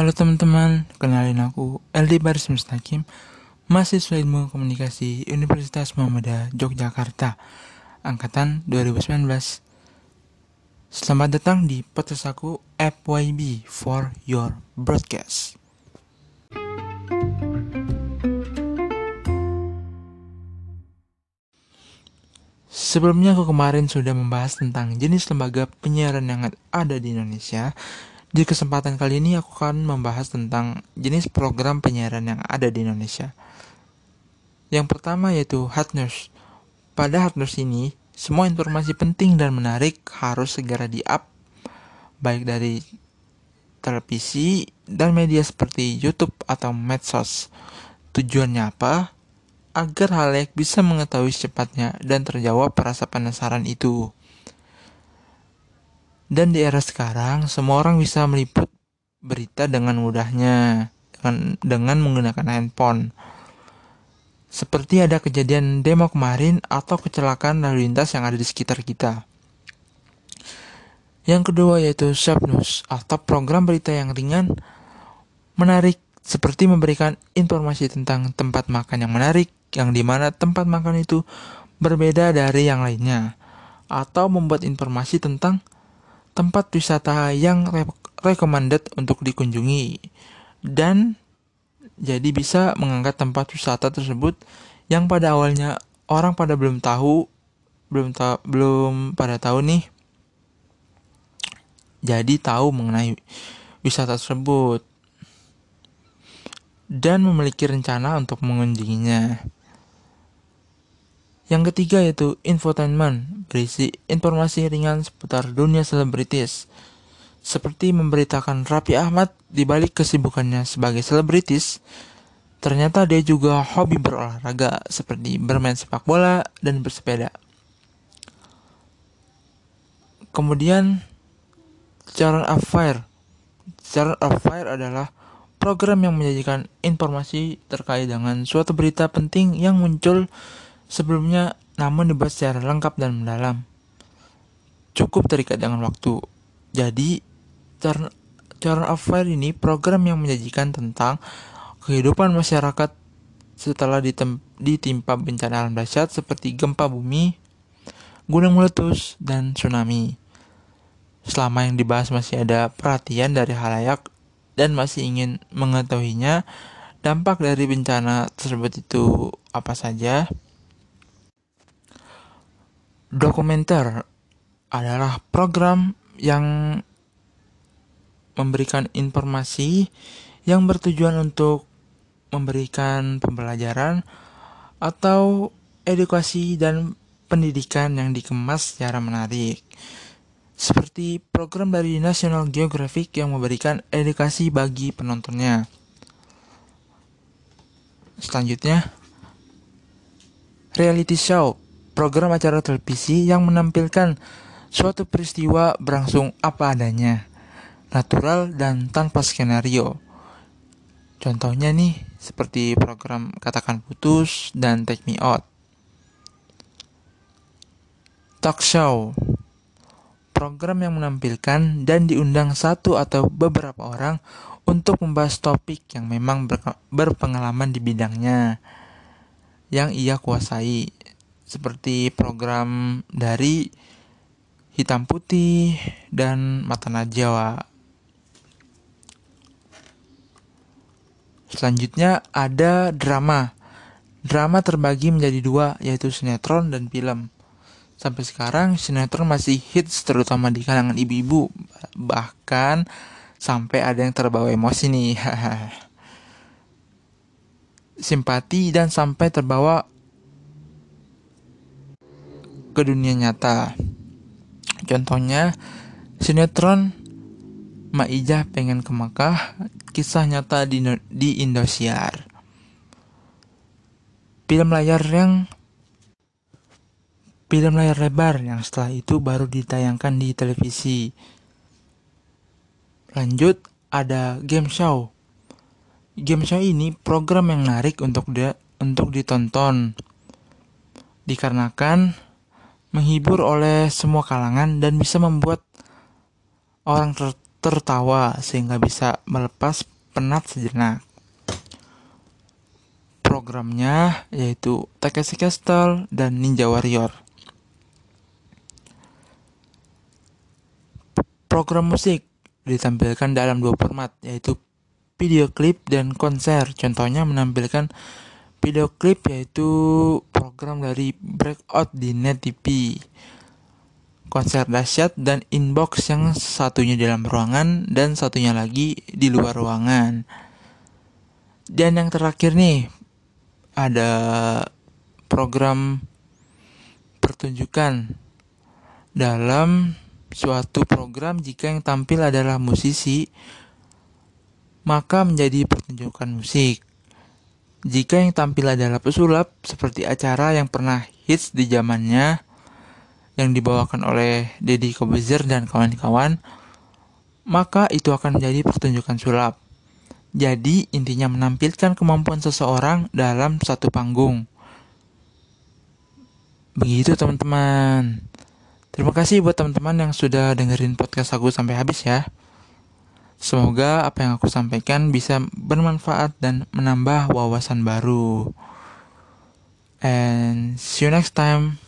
Halo teman-teman, kenalin aku LD Baris Mustaqim, mahasiswa ilmu komunikasi Universitas Muhammadiyah Yogyakarta, angkatan 2019. Selamat datang di podcast aku FYB for your broadcast. Sebelumnya aku kemarin sudah membahas tentang jenis lembaga penyiaran yang ada di Indonesia di kesempatan kali ini aku akan membahas tentang jenis program penyiaran yang ada di Indonesia. Yang pertama yaitu Hot News. Pada Hot News ini, semua informasi penting dan menarik harus segera di-up baik dari televisi dan media seperti YouTube atau medsos. Tujuannya apa? Agar halayak bisa mengetahui secepatnya dan terjawab rasa penasaran itu. Dan di era sekarang, semua orang bisa meliput berita dengan mudahnya dengan, dengan menggunakan handphone. Seperti ada kejadian demo kemarin atau kecelakaan lalu lintas yang ada di sekitar kita. Yang kedua yaitu Shop News atau program berita yang ringan, menarik, seperti memberikan informasi tentang tempat makan yang menarik, yang di mana tempat makan itu berbeda dari yang lainnya, atau membuat informasi tentang tempat wisata yang re recommended untuk dikunjungi dan jadi bisa mengangkat tempat wisata tersebut yang pada awalnya orang pada belum tahu belum tahu belum pada tahu nih jadi tahu mengenai wisata tersebut dan memiliki rencana untuk mengunjunginya. Yang ketiga yaitu infotainment, berisi informasi ringan seputar dunia selebritis. Seperti memberitakan Raffi Ahmad di balik kesibukannya sebagai selebritis, ternyata dia juga hobi berolahraga seperti bermain sepak bola dan bersepeda. Kemudian, Channel Affair. Channel Affair adalah program yang menyajikan informasi terkait dengan suatu berita penting yang muncul sebelumnya namun dibahas secara lengkap dan mendalam. Cukup terikat dengan waktu. Jadi, Turn, Turn Affair ini program yang menyajikan tentang kehidupan masyarakat setelah ditem, ditimpa bencana alam dahsyat seperti gempa bumi, gunung meletus, dan tsunami. Selama yang dibahas masih ada perhatian dari halayak dan masih ingin mengetahuinya, dampak dari bencana tersebut itu apa saja, Dokumenter adalah program yang memberikan informasi yang bertujuan untuk memberikan pembelajaran atau edukasi dan pendidikan yang dikemas secara menarik. Seperti program dari National Geographic yang memberikan edukasi bagi penontonnya. Selanjutnya, reality show program acara televisi yang menampilkan suatu peristiwa berlangsung apa adanya, natural dan tanpa skenario. Contohnya nih, seperti program Katakan Putus dan Take Me Out. Talk Show Program yang menampilkan dan diundang satu atau beberapa orang untuk membahas topik yang memang berpengalaman di bidangnya yang ia kuasai seperti program dari Hitam Putih dan Mata Najwa. Selanjutnya ada drama. Drama terbagi menjadi dua, yaitu sinetron dan film. Sampai sekarang sinetron masih hits terutama di kalangan ibu-ibu. Bahkan sampai ada yang terbawa emosi nih. Simpati dan sampai terbawa ke dunia nyata. Contohnya, sinetron Maijah pengen ke Makkah, kisah nyata di, di Indosiar. Film layar yang film layar lebar yang setelah itu baru ditayangkan di televisi. Lanjut, ada game show. Game show ini program yang menarik untuk dia untuk ditonton. Dikarenakan menghibur oleh semua kalangan dan bisa membuat orang ter tertawa sehingga bisa melepas penat sejenak. Programnya yaitu Takeshi Castle dan Ninja Warrior. Program musik ditampilkan dalam dua format yaitu video klip dan konser. Contohnya menampilkan video klip yaitu program dari Breakout di Net TV. Konser dahsyat dan inbox yang satunya dalam ruangan dan satunya lagi di luar ruangan. Dan yang terakhir nih ada program pertunjukan dalam suatu program jika yang tampil adalah musisi maka menjadi pertunjukan musik. Jika yang tampil adalah pesulap, seperti acara yang pernah hits di zamannya, yang dibawakan oleh Deddy Kobuzer dan kawan-kawan, maka itu akan menjadi pertunjukan sulap. Jadi, intinya menampilkan kemampuan seseorang dalam satu panggung. Begitu teman-teman. Terima kasih buat teman-teman yang sudah dengerin podcast aku sampai habis ya. Semoga apa yang aku sampaikan bisa bermanfaat dan menambah wawasan baru. And see you next time.